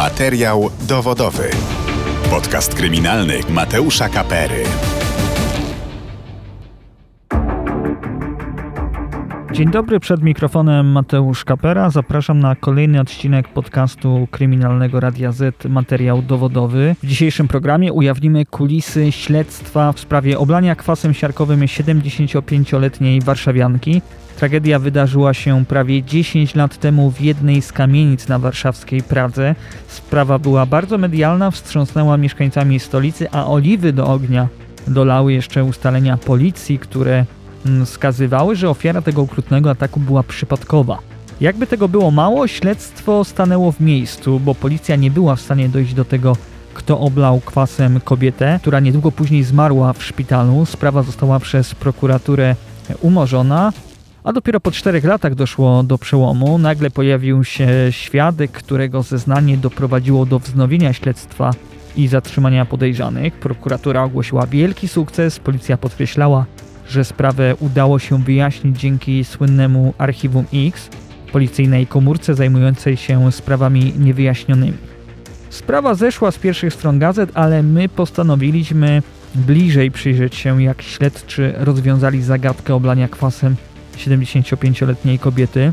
Materiał dowodowy. Podcast kryminalny Mateusza Kapery. Dzień dobry, przed mikrofonem Mateusz Kapera. Zapraszam na kolejny odcinek podcastu kryminalnego Radia Z Materiał dowodowy. W dzisiejszym programie ujawnimy kulisy śledztwa w sprawie oblania kwasem siarkowym 75-letniej warszawianki. Tragedia wydarzyła się prawie 10 lat temu w jednej z kamienic na warszawskiej Pradze. Sprawa była bardzo medialna, wstrząsnęła mieszkańcami stolicy, a oliwy do ognia dolały jeszcze ustalenia policji, które wskazywały, że ofiara tego okrutnego ataku była przypadkowa. Jakby tego było mało, śledztwo stanęło w miejscu, bo policja nie była w stanie dojść do tego, kto oblał kwasem kobietę, która niedługo później zmarła w szpitalu. Sprawa została przez prokuraturę umorzona. A dopiero po czterech latach doszło do przełomu. Nagle pojawił się świadek, którego zeznanie doprowadziło do wznowienia śledztwa i zatrzymania podejrzanych. Prokuratura ogłosiła wielki sukces. Policja podkreślała, że sprawę udało się wyjaśnić dzięki słynnemu Archiwum X, policyjnej komórce zajmującej się sprawami niewyjaśnionymi. Sprawa zeszła z pierwszych stron gazet, ale my postanowiliśmy bliżej przyjrzeć się, jak śledczy rozwiązali zagadkę oblania kwasem 75-letniej kobiety,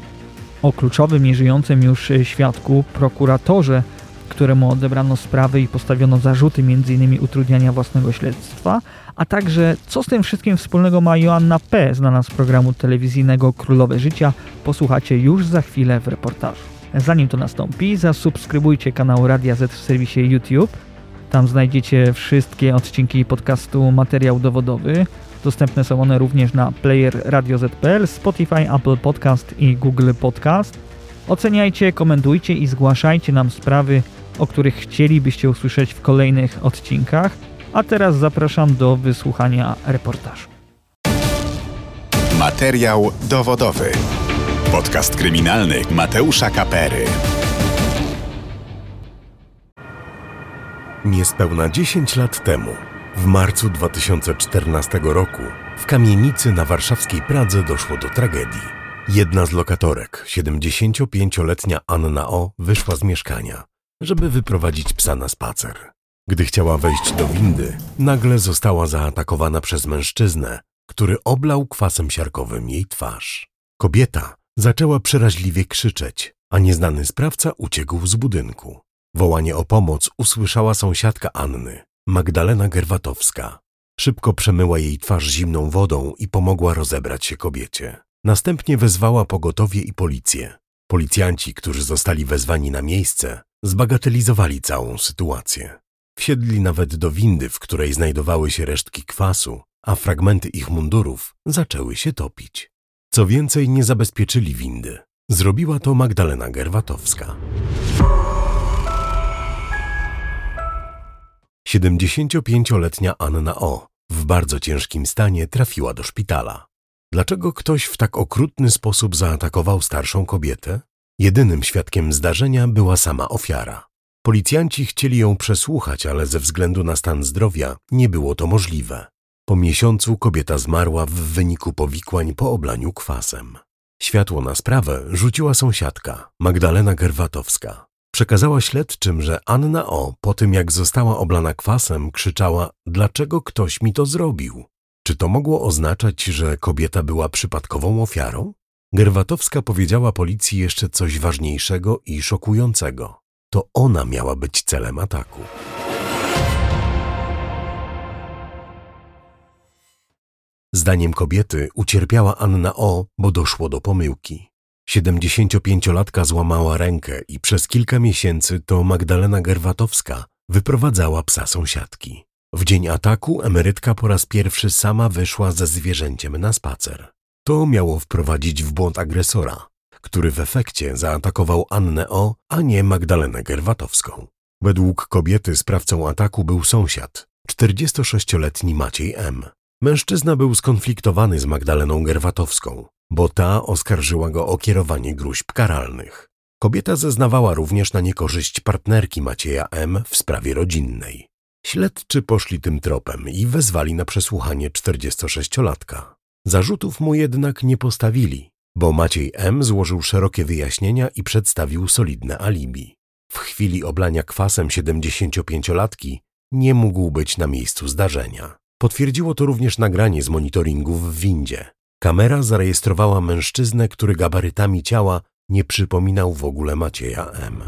o kluczowym, nieżyjącym już świadku, prokuratorze, któremu odebrano sprawy i postawiono zarzuty m.in. utrudniania własnego śledztwa, a także co z tym wszystkim wspólnego ma Joanna P., znana z programu telewizyjnego Królowe Życia, posłuchacie już za chwilę w reportażu. Zanim to nastąpi, zasubskrybujcie kanał Radia Z w serwisie YouTube. Tam znajdziecie wszystkie odcinki podcastu Materiał Dowodowy. Dostępne są one również na player radio.z.pl, Spotify, Apple Podcast i Google Podcast. Oceniajcie, komentujcie i zgłaszajcie nam sprawy, o których chcielibyście usłyszeć w kolejnych odcinkach. A teraz zapraszam do wysłuchania reportażu. Materiał dowodowy. Podcast kryminalny Mateusza Kapery. Niespełna 10 lat temu, w marcu 2014 roku, w kamienicy na warszawskiej Pradze doszło do tragedii. Jedna z lokatorek, 75-letnia Anna O., wyszła z mieszkania, żeby wyprowadzić psa na spacer. Gdy chciała wejść do windy, nagle została zaatakowana przez mężczyznę, który oblał kwasem siarkowym jej twarz. Kobieta zaczęła przeraźliwie krzyczeć, a nieznany sprawca uciekł z budynku. Wołanie o pomoc usłyszała sąsiadka Anny, Magdalena Gerwatowska. Szybko przemyła jej twarz zimną wodą i pomogła rozebrać się kobiecie. Następnie wezwała pogotowie i policję. Policjanci, którzy zostali wezwani na miejsce, zbagatelizowali całą sytuację. Wsiedli nawet do windy, w której znajdowały się resztki kwasu, a fragmenty ich mundurów zaczęły się topić. Co więcej, nie zabezpieczyli windy. Zrobiła to Magdalena Gerwatowska. 75-letnia Anna O. w bardzo ciężkim stanie trafiła do szpitala. Dlaczego ktoś w tak okrutny sposób zaatakował starszą kobietę? Jedynym świadkiem zdarzenia była sama ofiara. Policjanci chcieli ją przesłuchać, ale ze względu na stan zdrowia nie było to możliwe. Po miesiącu kobieta zmarła w wyniku powikłań po oblaniu kwasem. Światło na sprawę rzuciła sąsiadka, Magdalena Gerwatowska. Przekazała śledczym, że Anna O. po tym jak została oblana kwasem krzyczała dlaczego ktoś mi to zrobił? Czy to mogło oznaczać, że kobieta była przypadkową ofiarą? Gerwatowska powiedziała policji jeszcze coś ważniejszego i szokującego. To ona miała być celem ataku. Zdaniem kobiety ucierpiała Anna O., bo doszło do pomyłki. 75-latka złamała rękę i przez kilka miesięcy to Magdalena Gerwatowska wyprowadzała psa sąsiadki. W dzień ataku emerytka po raz pierwszy sama wyszła ze zwierzęciem na spacer. To miało wprowadzić w błąd agresora, który w efekcie zaatakował Annę O., a nie Magdalenę Gerwatowską. Według kobiety sprawcą ataku był sąsiad, 46-letni Maciej M. Mężczyzna był skonfliktowany z Magdaleną Gerwatowską, bo ta oskarżyła go o kierowanie gruźb karalnych. Kobieta zeznawała również na niekorzyść partnerki Macieja M. w sprawie rodzinnej. Śledczy poszli tym tropem i wezwali na przesłuchanie 46-latka. Zarzutów mu jednak nie postawili, bo Maciej M. złożył szerokie wyjaśnienia i przedstawił solidne alibi. W chwili oblania kwasem 75-latki nie mógł być na miejscu zdarzenia. Potwierdziło to również nagranie z monitoringu w windzie. Kamera zarejestrowała mężczyznę, który gabarytami ciała nie przypominał w ogóle Macieja M.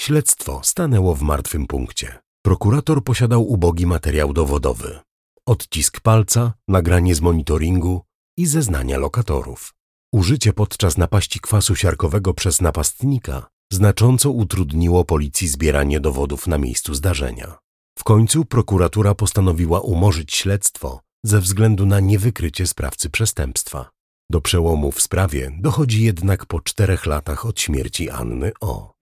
Śledztwo stanęło w martwym punkcie. Prokurator posiadał ubogi materiał dowodowy. Odcisk palca, nagranie z monitoringu i zeznania lokatorów. Użycie podczas napaści kwasu siarkowego przez napastnika znacząco utrudniło policji zbieranie dowodów na miejscu zdarzenia. W końcu prokuratura postanowiła umorzyć śledztwo ze względu na niewykrycie sprawcy przestępstwa. Do przełomu w sprawie dochodzi jednak po czterech latach od śmierci Anny O.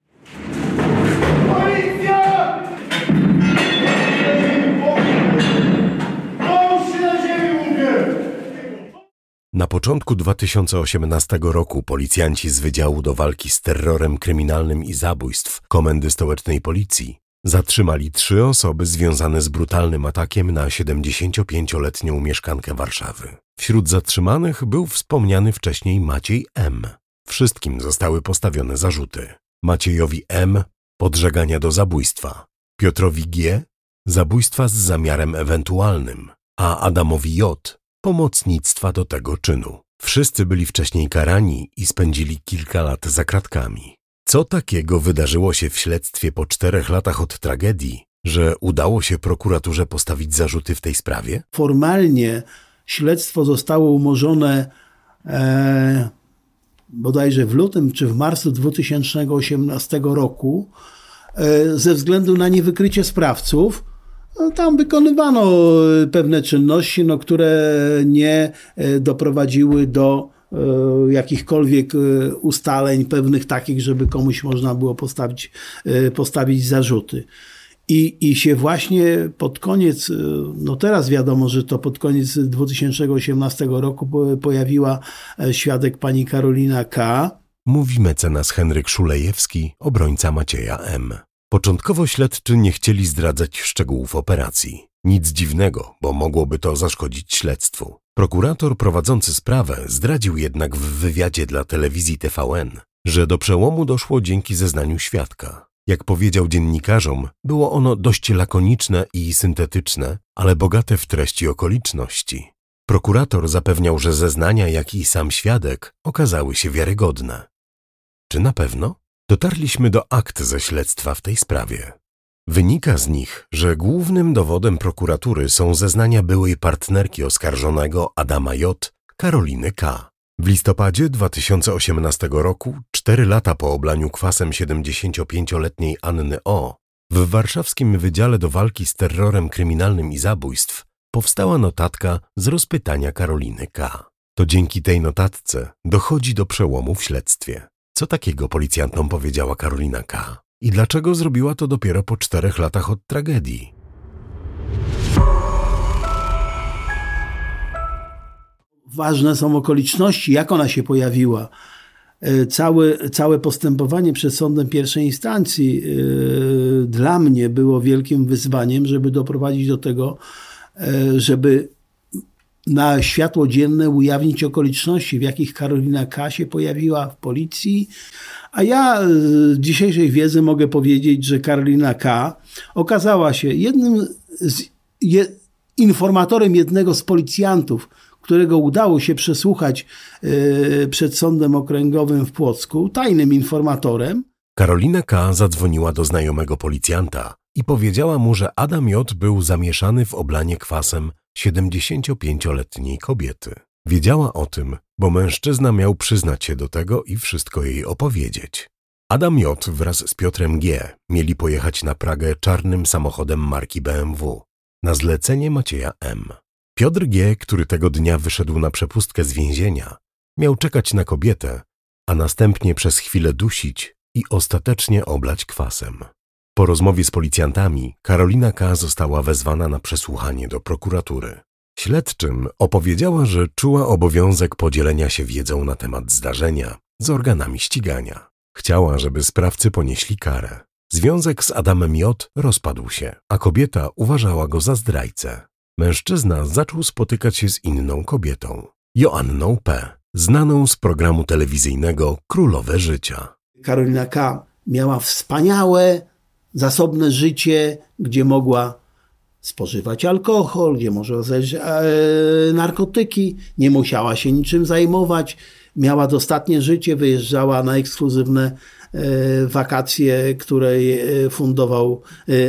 początku 2018 roku policjanci z Wydziału do Walki z Terrorem Kryminalnym i Zabójstw Komendy Stołecznej Policji zatrzymali trzy osoby związane z brutalnym atakiem na 75-letnią mieszkankę Warszawy. Wśród zatrzymanych był wspomniany wcześniej Maciej M. Wszystkim zostały postawione zarzuty. Maciejowi M. podżegania do zabójstwa, Piotrowi G. zabójstwa z zamiarem ewentualnym, a Adamowi J. pomocnictwa do tego czynu. Wszyscy byli wcześniej karani i spędzili kilka lat za kratkami. Co takiego wydarzyło się w śledztwie po czterech latach od tragedii, że udało się prokuraturze postawić zarzuty w tej sprawie? Formalnie śledztwo zostało umorzone e, bodajże w lutym czy w marcu 2018 roku e, ze względu na niewykrycie sprawców. No, tam wykonywano e, pewne czynności, no, które nie e, doprowadziły do e, jakichkolwiek ustaleń pewnych takich, żeby komuś można było postawić, postawić zarzuty. I, I się właśnie pod koniec, no teraz wiadomo, że to pod koniec 2018 roku po- pojawiła świadek pani Karolina K. Mówi mecenas Henryk Szulejewski, obrońca Macieja M. Początkowo śledczy nie chcieli zdradzać szczegółów operacji. Nic dziwnego, bo mogłoby to zaszkodzić śledztwu. Prokurator prowadzący sprawę zdradził jednak w wywiadzie dla telewizji TVN, że do przełomu doszło dzięki zeznaniu świadka. Jak powiedział dziennikarzom, było ono dość lakoniczne i syntetyczne, ale bogate w treści okoliczności. Prokurator zapewniał, że zeznania, jak i sam świadek okazały się wiarygodne. Czy na pewno? Dotarliśmy do akt ze śledztwa w tej sprawie. Wynika z nich, że głównym dowodem prokuratury są zeznania byłej partnerki oskarżonego Adama J., Karoliny K. W listopadzie 2018 roku, cztery lata po oblaniu kwasem 75-letniej Anny O., w warszawskim Wydziale do Walki z Terrorem Kryminalnym i Zabójstw powstała notatka z rozpytania Karoliny K. To dzięki tej notatce dochodzi do przełomu w śledztwie. Co takiego policjantom powiedziała Karolina K. I dlaczego zrobiła to dopiero po czterech latach od tragedii? Ważne są okoliczności, jak ona się pojawiła. E, Całe, całe postępowanie przed sądem pierwszej instancji e, dla mnie było wielkim wyzwaniem, żeby doprowadzić do tego, e, żeby na światło dzienne ujawnić okoliczności, w jakich Karolina K. się pojawiła w policji. A ja z dzisiejszej wiedzy mogę powiedzieć, że Karolina K. okazała się jednym z je, informatorem jednego z policjantów, którego udało się przesłuchać e, przed sądem okręgowym w Płocku, tajnym informatorem. Karolina K. zadzwoniła do znajomego policjanta i powiedziała mu, że Adam J. był zamieszany w oblanie kwasem 75-letniej kobiety. Wiedziała o tym, bo mężczyzna miał przyznać się do tego i wszystko jej opowiedzieć. Adam J. wraz z Piotrem G. mieli pojechać na Pragę czarnym samochodem marki BMW na zlecenie Macieja M. Piotr G., który tego dnia wyszedł na przepustkę z więzienia, miał czekać na kobietę, a następnie przez chwilę dusić i ostatecznie oblać kwasem. Po rozmowie z policjantami Karolina K. została wezwana na przesłuchanie do prokuratury. Śledczym opowiedziała, że czuła obowiązek podzielenia się wiedzą na temat zdarzenia z organami ścigania. Chciała, żeby sprawcy ponieśli karę. Związek z Adamem J. rozpadł się, a kobieta uważała go za zdrajcę. Mężczyzna zaczął spotykać się z inną kobietą, Joanną P., znaną z programu telewizyjnego Królowe Życia. Karolina K. miała wspaniałe, zasobne życie, gdzie mogła spożywać alkohol, gdzie może zjeść e, narkotyki, nie musiała się niczym zajmować, miała dostatnie życie, wyjeżdżała na ekskluzywne e, wakacje, które e, fundował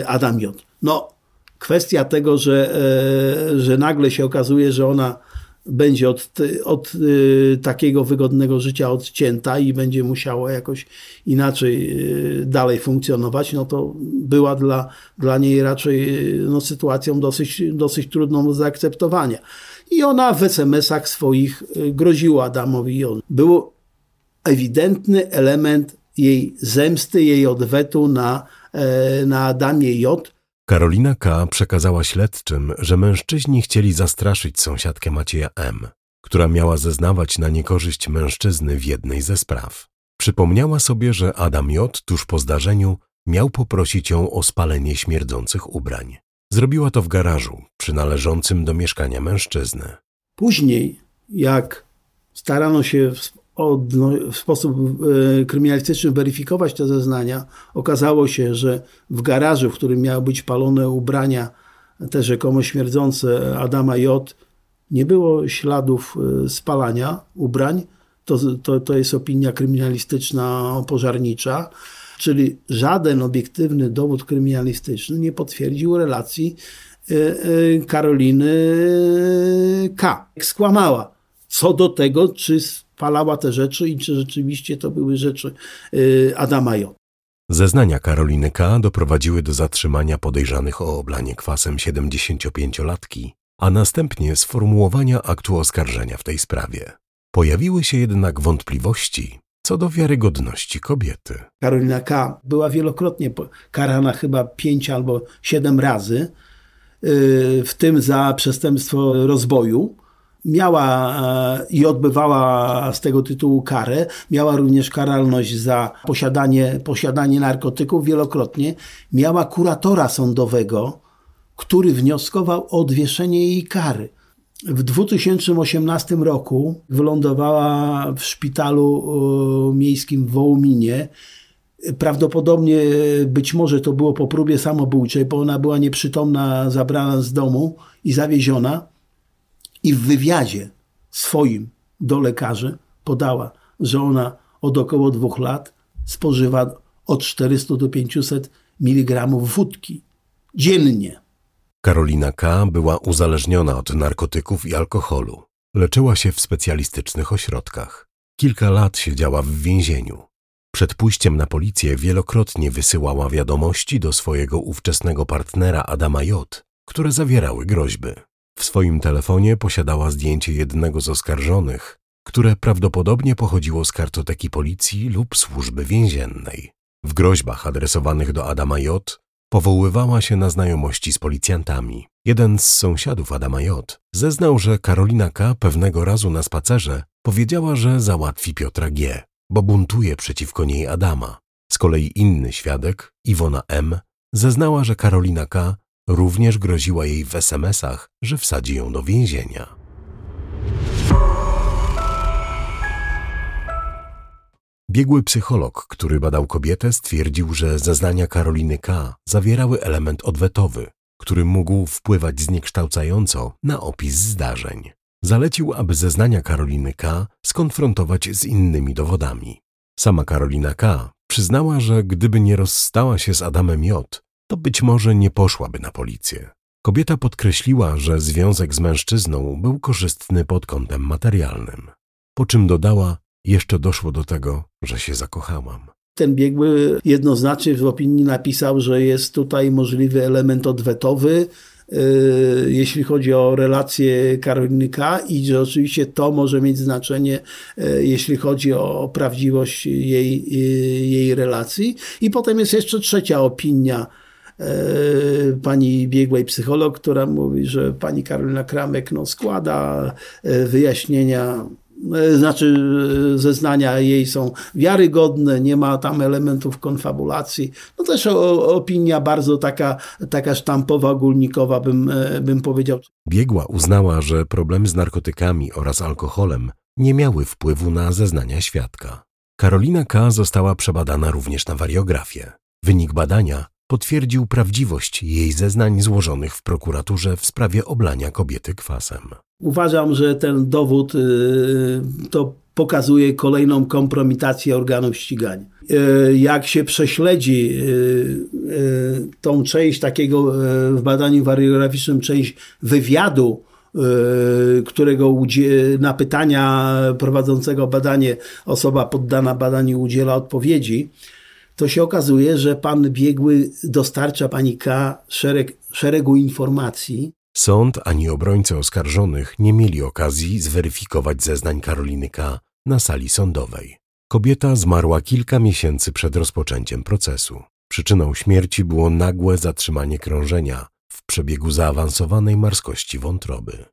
Adam J. No, kwestia tego, że, że nagle się okazuje, że ona będzie od, od y, takiego wygodnego życia odcięta i będzie musiała jakoś inaczej y, dalej funkcjonować, no to była dla, dla niej raczej y, no, sytuacją dosyć, dosyć trudną do zaakceptowania. I ona w SMS-ach swoich groziła Adamowi Jon. Był ewidentny element jej zemsty, jej odwetu na, e, na Adamie J. Karolina K. przekazała śledczym, że mężczyźni chcieli zastraszyć sąsiadkę Macieja M., która miała zeznawać na niekorzyść mężczyzny w jednej ze spraw. Przypomniała sobie, że Adam J. tuż po zdarzeniu miał poprosić ją o spalenie śmierdzących ubrań. Zrobiła to w garażu, przynależącym do mieszkania mężczyzny. Później, jak starano się w, sposób e, kryminalistyczny weryfikować te zeznania, okazało się, że w garażu, w którym miały być palone ubrania, te rzekomo śmierdzące Adama J., nie było śladów e, spalania ubrań. To, to, to jest opinia kryminalistyczna pożarnicza. Czyli żaden obiektywny dowód kryminalistyczny nie potwierdził relacji e, Karoliny K. Skłamała co do tego, czy spalała te rzeczy i czy rzeczywiście to były rzeczy e, Adama J. Zeznania Karoliny K. doprowadziły do zatrzymania podejrzanych o oblanie kwasem 75-latki, a następnie sformułowania aktu oskarżenia w tej sprawie. Pojawiły się jednak wątpliwości co do wiarygodności kobiety. Karolina K. była wielokrotnie karana chyba pięć albo siedem razy, yy, w tym za przestępstwo rozboju. Miała e, i odbywała z tego tytułu karę. Miała również karalność za posiadanie, posiadanie narkotyków wielokrotnie. Miała kuratora sądowego, który wnioskował o odwieszenie jej kary. W 2018 roku wylądowała w szpitalu e, miejskim w Wołominie. Prawdopodobnie być może to było po próbie samobójczej, bo ona była nieprzytomna, zabrana z domu i zawieziona. I w wywiadzie swoim do lekarzy podała, że ona od około dwóch lat spożywa od 400 do 500 mg wódki dziennie. Karolina K. była uzależniona od narkotyków i alkoholu. Leczyła się w specjalistycznych ośrodkach. Kilka lat siedziała w więzieniu. Przed pójściem na policję wielokrotnie wysyłała wiadomości do swojego ówczesnego partnera Adama J., które zawierały groźby. W swoim telefonie posiadała zdjęcie jednego z oskarżonych, które prawdopodobnie pochodziło z kartoteki policji lub służby więziennej. W groźbach adresowanych do Adama J. powoływała się na znajomości z policjantami. Jeden z sąsiadów Adama J. zeznał, że Karolina K. pewnego razu na spacerze powiedziała, że załatwi Piotra G., bo buntuje przeciwko niej Adama. Z kolei inny świadek, Iwona M., zeznała, że Karolina K. również groziła jej w SMS-ach, że wsadzi ją do więzienia. Biegły psycholog, który badał kobietę, stwierdził, że zeznania Karoliny K. zawierały element odwetowy, który mógł wpływać zniekształcająco na opis zdarzeń. Zalecił, aby zeznania Karoliny K. skonfrontować z innymi dowodami. Sama Karolina K. przyznała, że gdyby nie rozstała się z Adamem J., to być może nie poszłaby na policję. Kobieta podkreśliła, że związek z mężczyzną był korzystny pod kątem materialnym. Po czym dodała, jeszcze doszło do tego, że się zakochałam. Ten biegły jednoznacznie w opinii napisał, że jest tutaj możliwy element odwetowy, yy, jeśli chodzi o relację Karoliny K. i że oczywiście to może mieć znaczenie, yy, jeśli chodzi o prawdziwość jej, yy, jej relacji. I potem jest jeszcze trzecia opinia pani biegłej psycholog, która mówi, że pani Karolina Kramek no, składa yy, wyjaśnienia E, znaczy e, zeznania jej są wiarygodne, nie ma tam elementów konfabulacji. No też o, opinia bardzo taka, taka sztampowa, ogólnikowa bym, e, bym powiedział. Biegła uznała, że problemy z narkotykami oraz alkoholem nie miały wpływu na zeznania świadka. Karolina K. została przebadana również na wariografię. Wynik badania potwierdził prawdziwość jej zeznań złożonych w prokuraturze w sprawie oblania kobiety kwasem. Uważam, że ten dowód y, to pokazuje kolejną kompromitację organów ścigania. Y, jak się prześledzi y, tą część takiego w badaniu wariograficznym, część wywiadu, którego na pytania prowadzącego badanie osoba poddana badaniu udziela odpowiedzi, to się okazuje, że pan biegły dostarcza pani K szereg, szeregu informacji. Sąd ani obrońcy oskarżonych nie mieli okazji zweryfikować zeznań Karoliny K na sali sądowej. Kobieta zmarła kilka miesięcy przed rozpoczęciem procesu. Przyczyną śmierci było nagłe zatrzymanie krążenia w przebiegu zaawansowanej marskości wątroby.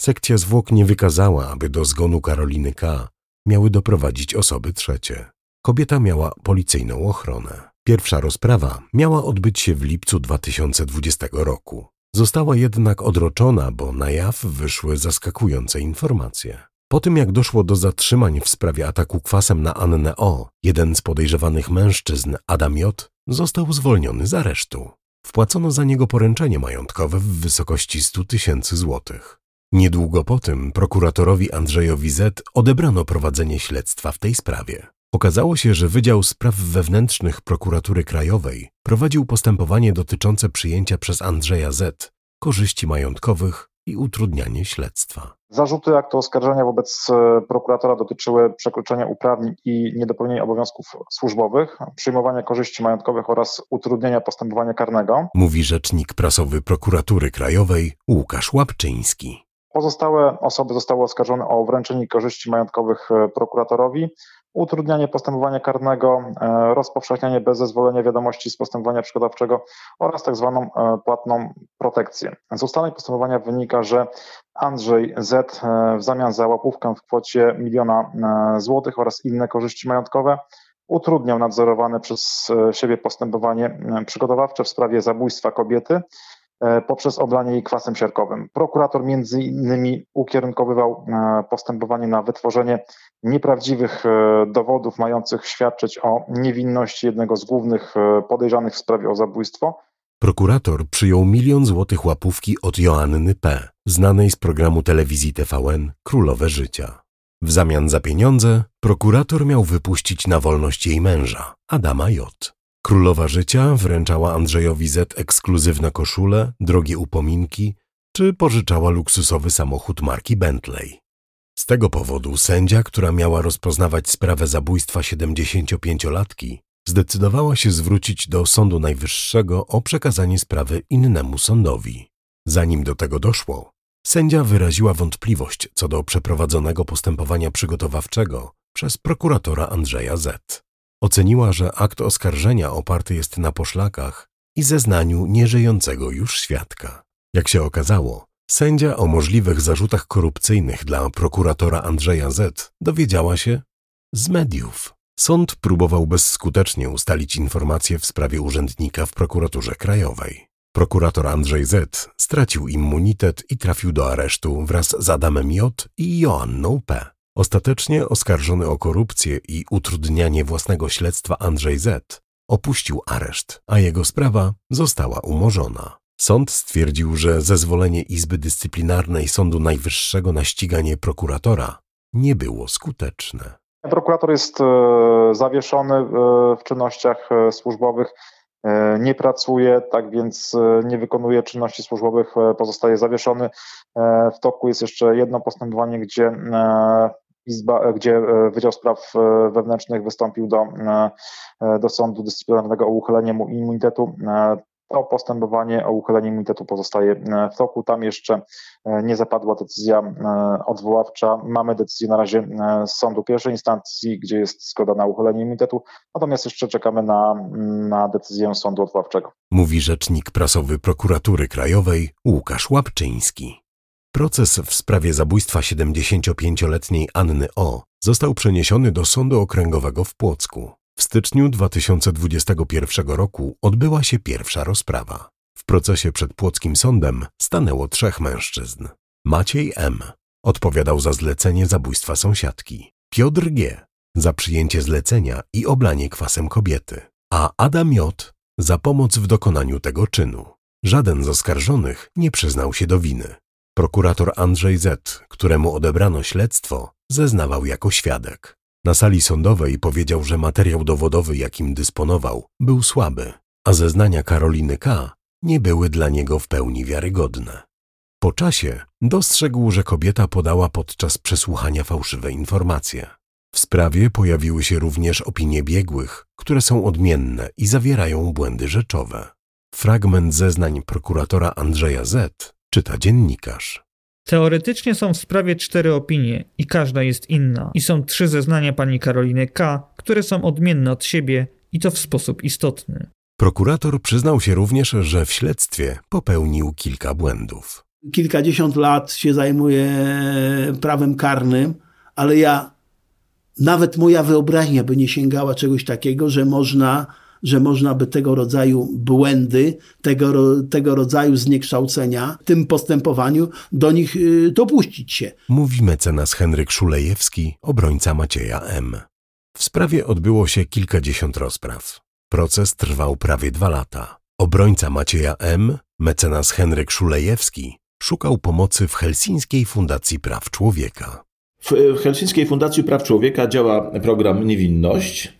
Sekcja zwłok nie wykazała, aby do zgonu Karoliny K miały doprowadzić osoby trzecie. Kobieta miała policyjną ochronę. Pierwsza rozprawa miała odbyć się w lipcu 2020 roku. Została jednak odroczona, bo na jaw wyszły zaskakujące informacje. Po tym jak doszło do zatrzymań w sprawie ataku kwasem na Annę O., jeden z podejrzewanych mężczyzn, Adam J., został zwolniony z aresztu. Wpłacono za niego poręczenie majątkowe w wysokości 100 tysięcy złotych. Niedługo po tym prokuratorowi Andrzejowi Z. odebrano prowadzenie śledztwa w tej sprawie. Okazało się, że Wydział Spraw Wewnętrznych Prokuratury Krajowej prowadził postępowanie dotyczące przyjęcia przez Andrzeja Z. korzyści majątkowych i utrudnianie śledztwa. Zarzuty aktu oskarżenia wobec e, prokuratora dotyczyły przekroczenia uprawnień i niedopełnienia obowiązków służbowych, przyjmowania korzyści majątkowych oraz utrudnienia postępowania karnego. Mówi rzecznik prasowy prokuratury krajowej Łukasz Łapczyński. Pozostałe osoby zostały oskarżone o wręczenie korzyści majątkowych e, prokuratorowi, utrudnianie postępowania karnego, e, rozpowszechnianie bez zezwolenia wiadomości z postępowania przygotowczego oraz tak zwaną e, płatną protekcję. Z ustaleń postępowania wynika, że Andrzej Z w zamian za łapówkę w kwocie miliona złotych oraz inne korzyści majątkowe utrudniał nadzorowane przez siebie postępowanie przygotowawcze w sprawie zabójstwa kobiety E, poprzez oblanie jej kwasem siarkowym. Prokurator między innymi ukierunkowywał e, postępowanie na wytworzenie nieprawdziwych e, dowodów mających świadczyć o niewinności jednego z głównych podejrzanych w sprawie o zabójstwo. Prokurator przyjął milion złotych łapówki od Joanny P., znanej z programu telewizji TVN Królowe Życia. W zamian za pieniądze prokurator miał wypuścić na wolność jej męża, Adama J. Królowa Życia wręczała Andrzejowi Z ekskluzywne koszule, drogie upominki, czy pożyczała luksusowy samochód marki Bentley. Z tego powodu sędzia, która miała rozpoznawać sprawę zabójstwa 75-latki, zdecydowała się zwrócić do Sądu Najwyższego o przekazanie sprawy innemu sądowi. Zanim do tego doszło, sędzia wyraziła wątpliwość co do przeprowadzonego postępowania przygotowawczego przez prokuratora Andrzeja Z. Oceniła, że akt oskarżenia oparty jest na poszlakach i zeznaniu nieżyjącego już świadka. Jak się okazało, sędzia o możliwych zarzutach korupcyjnych dla prokuratora Andrzeja Z dowiedziała się z mediów. Sąd próbował bezskutecznie ustalić informacje w sprawie urzędnika w prokuraturze krajowej. Prokurator Andrzej Z stracił immunitet i trafił do aresztu wraz z Adamem J i Joanną P. Ostatecznie oskarżony o korupcję i utrudnianie własnego śledztwa Andrzej Z. opuścił areszt, a jego sprawa została umorzona. Sąd stwierdził, że zezwolenie Izby Dyscyplinarnej Sądu Najwyższego na ściganie prokuratora nie było skuteczne. Prokurator jest e, zawieszony e, w czynnościach e, służbowych, nie pracuje, tak więc nie wykonuje czynności służbowych, pozostaje zawieszony. W toku jest jeszcze jedno postępowanie, gdzie Izba, gdzie e, Wydział Spraw e, Wewnętrznych wystąpił do, e, do Sądu Dyscyplinarnego o uchylenie mu immunitetu. To postępowanie o uchylenie immunitetu pozostaje w toku. Tam jeszcze nie zapadła decyzja odwoławcza. Mamy decyzję na razie z sądu pierwszej instancji, gdzie jest zgoda na uchylenie immunitetu, natomiast jeszcze czekamy na, na decyzję sądu odwoławczego. Mówi rzecznik prasowy prokuratury krajowej Łukasz Łapczyński. Proces w sprawie zabójstwa 75-letniej Anny O. został przeniesiony do Sądu Okręgowego w Płocku. W styczniu 2021 roku odbyła się pierwsza rozprawa. W procesie przed Płockim Sądem stanęło trzech mężczyzn. Maciej M., odpowiadał za zlecenie zabójstwa sąsiadki, Piotr G. za przyjęcie zlecenia i oblanie kwasem kobiety, a Adam J. za pomoc w dokonaniu tego czynu. Żaden z oskarżonych nie przyznał się do winy. Prokurator Andrzej Z., któremu odebrano śledztwo, zeznawał jako świadek. Na sali sądowej powiedział, że materiał dowodowy, jakim dysponował, był słaby, a zeznania Karoliny K. nie były dla niego w pełni wiarygodne. Po czasie dostrzegł, że kobieta podała podczas przesłuchania fałszywe informacje. W sprawie pojawiły się również opinie biegłych, które są odmienne i zawierają błędy rzeczowe. Fragment zeznań prokuratora Andrzeja Z. czyta dziennikarz. Teoretycznie są w sprawie cztery opinie i każda jest inna. I są trzy zeznania pani Karoliny K., które są odmienne od siebie i to w sposób istotny. Prokurator przyznał się również, że w śledztwie popełnił kilka błędów. Kilkadziesiąt lat się zajmuję prawem karnym, ale ja, nawet moja wyobraźnia by nie sięgała czegoś takiego, że można że można by tego rodzaju błędy, tego, tego rodzaju zniekształcenia w tym postępowaniu do nich y, dopuścić się. Mówi mecenas Henryk Szulejewski, obrońca Macieja M. W sprawie odbyło się kilkadziesiąt rozpraw. Proces trwał prawie dwa lata. Obrońca Macieja M., mecenas Henryk Szulejewski, szukał pomocy w Helsińskiej Fundacji Praw Człowieka. W Helsińskiej Fundacji Praw Człowieka działa program Niewinność,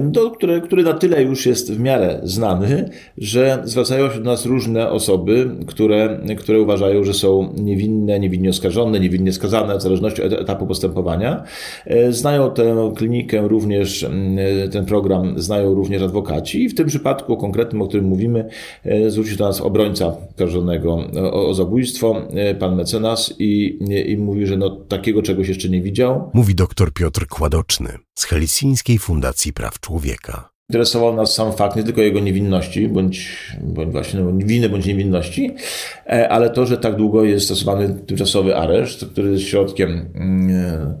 do, który, który na tyle już jest w miarę znany, że zwracają się do nas różne osoby, które, które uważają, że są niewinne, niewinnie oskarżone, niewinnie skazane, w zależności od etapu postępowania. E, znają tę klinikę również, mm, ten program znają również adwokaci i w tym przypadku konkretnym, o którym mówimy, e, zwrócił do nas obrońca oskarżonego o, o zabójstwo, e, pan mecenas i, i mówi, że no, takiego czegoś jeszcze nie widział. Mówi doktor Piotr Kładoczny z Helsińskiej Fundacji Praw Człowieka. Interesował nas sam fakt nie tylko jego niewinności, bądź, bądź właśnie no, winy, bądź niewinności, e, ale to, że tak długo jest stosowany tymczasowy areszt, który jest środkiem mm,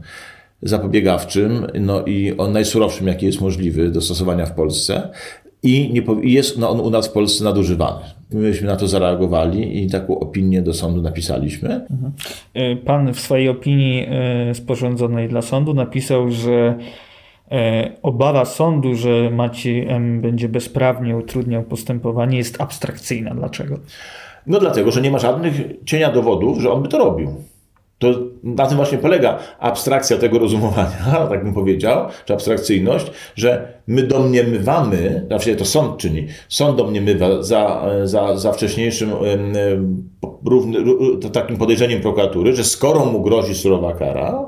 zapobiegawczym, no i on najsurowszym, jaki jest możliwy do stosowania w Polsce i, nie, jest on u nas w Polsce nadużywany. Myśmy na to zareagowali i taką opinię do sądu napisaliśmy. E, pan w swojej opinii e, sporządzonej dla sądu napisał, że E, obawa sądu, że Maciej M. będzie bezprawnie utrudniał postępowanie, jest abstrakcyjna. Dlaczego? No dlatego, że nie ma żadnych cienia dowodów, że on by to robił. To na tym właśnie polega abstrakcja tego rozumowania, tak bym powiedział, czy abstrakcyjność, że my domniemywamy, znaczy to sąd czyni, sąd domniemywa za, za, za wcześniejszym równy, takim podejrzeniem prokuratury, że skoro mu grozi surowa kara,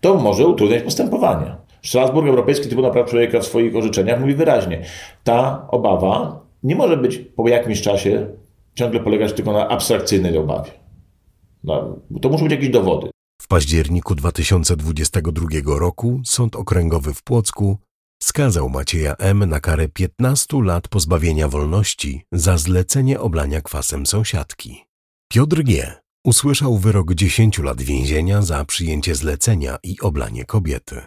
to może utrudniać postępowanie. Strasburg, Europejski Trybunał Praw Człowieka w swoich orzeczeniach mówi wyraźnie, ta obawa nie może być po jakimś czasie ciągle polegać tylko na abstrakcyjnej obawie. No, to muszą być jakieś dowody. W październiku 2022 roku Sąd Okręgowy w Płocku skazał Macieja M. na karę 15 lat pozbawienia wolności za zlecenie oblania kwasem sąsiadki. Piotr G usłyszał wyrok 10 lat więzienia za przyjęcie zlecenia i oblanie kobiety.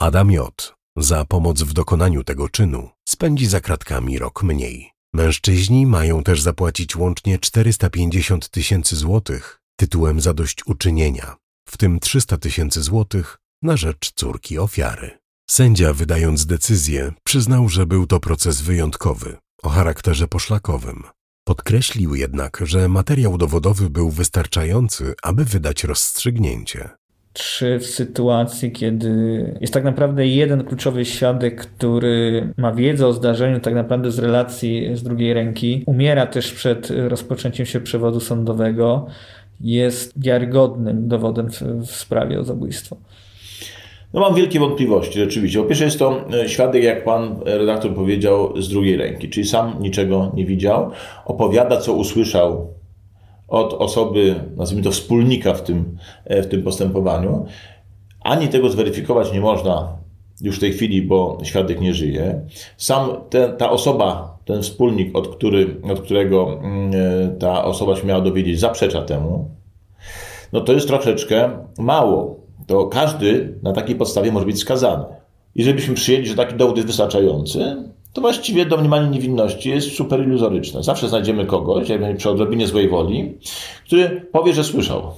Adam J. za pomoc w dokonaniu tego czynu spędzi za kratkami rok mniej. Mężczyźni mają też zapłacić łącznie 450 tysięcy złotych tytułem zadośćuczynienia, w tym 300 tysięcy złotych na rzecz córki ofiary. Sędzia, wydając decyzję, przyznał, że był to proces wyjątkowy, o charakterze poszlakowym, Podkreślił jednak, że materiał dowodowy był wystarczający, aby wydać rozstrzygnięcie. Czy w sytuacji, kiedy jest tak naprawdę jeden kluczowy świadek, który ma wiedzę o zdarzeniu, tak naprawdę z relacji z drugiej ręki, umiera też przed rozpoczęciem się przewodu sądowego, jest wiarygodnym dowodem w, w sprawie o zabójstwo? No mam wielkie wątpliwości rzeczywiście. Po pierwsze jest to e, świadek, jak pan redaktor powiedział, z drugiej ręki, czyli sam niczego nie widział. Opowiada, co usłyszał od osoby, nazwijmy to wspólnika w tym, e, w tym postępowaniu. Ani tego zweryfikować nie można już w tej chwili, bo świadek nie żyje. Sam ten, ta osoba, ten wspólnik, od, który, od którego mm, e, ta osoba się miała dowiedzieć, zaprzecza temu. No to jest troszeczkę mało to każdy na takiej podstawie może być skazany. Jeżeli byśmy przyjęli, że taki dowód jest wystarczający, to właściwie domniemanie niewinności jest super iluzoryczne. Zawsze znajdziemy kogoś, jak przy odrobinie złej woli, który powie, że słyszał.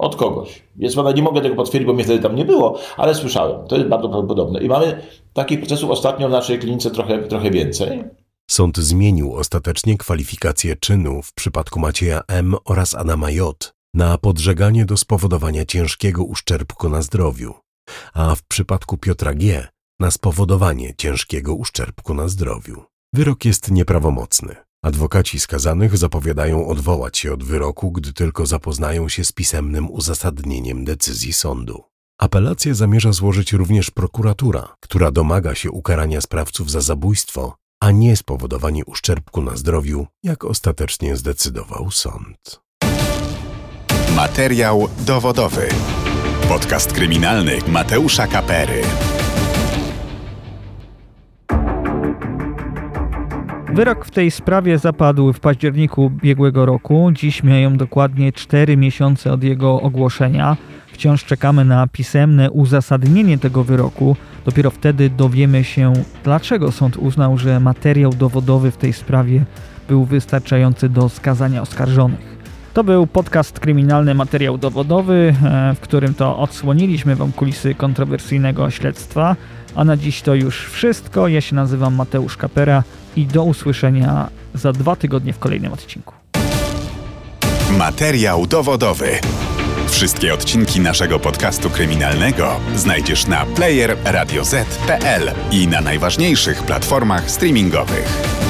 Od kogoś. Jest pana, nie mogę tego potwierdzić, bo mnie wtedy tam nie było, ale słyszałem. To jest bardzo prawdopodobne. I mamy takich procesów ostatnio w naszej klinice trochę, trochę więcej. Sąd zmienił ostatecznie kwalifikację czynu w przypadku Macieja M. oraz Adama J. na podżeganie do spowodowania ciężkiego uszczerbku na zdrowiu, a w przypadku Piotra G. na spowodowanie ciężkiego uszczerbku na zdrowiu. Wyrok jest nieprawomocny. Adwokaci skazanych zapowiadają odwołać się od wyroku, gdy tylko zapoznają się z pisemnym uzasadnieniem decyzji sądu. Apelację zamierza złożyć również prokuratura, która domaga się ukarania sprawców za zabójstwo, a nie spowodowanie uszczerbku na zdrowiu, jak ostatecznie zdecydował sąd. Materiał dowodowy. Podcast kryminalny Mateusza Kapery. Wyrok w tej sprawie zapadł w październiku ubiegłego roku. Dziś mijają dokładnie 4 miesiące od jego ogłoszenia. Wciąż czekamy na pisemne uzasadnienie tego wyroku. Dopiero wtedy dowiemy się, dlaczego sąd uznał, że materiał dowodowy w tej sprawie był wystarczający do skazania oskarżonych. To był podcast kryminalny Materiał Dowodowy, e, w którym to odsłoniliśmy Wam kulisy kontrowersyjnego śledztwa. A na dziś to już wszystko. Ja się nazywam Mateusz Kapera i do usłyszenia za dwa tygodnie w kolejnym odcinku. Materiał dowodowy. Wszystkie odcinki naszego podcastu kryminalnego znajdziesz na player radioz.pl i na najważniejszych platformach streamingowych.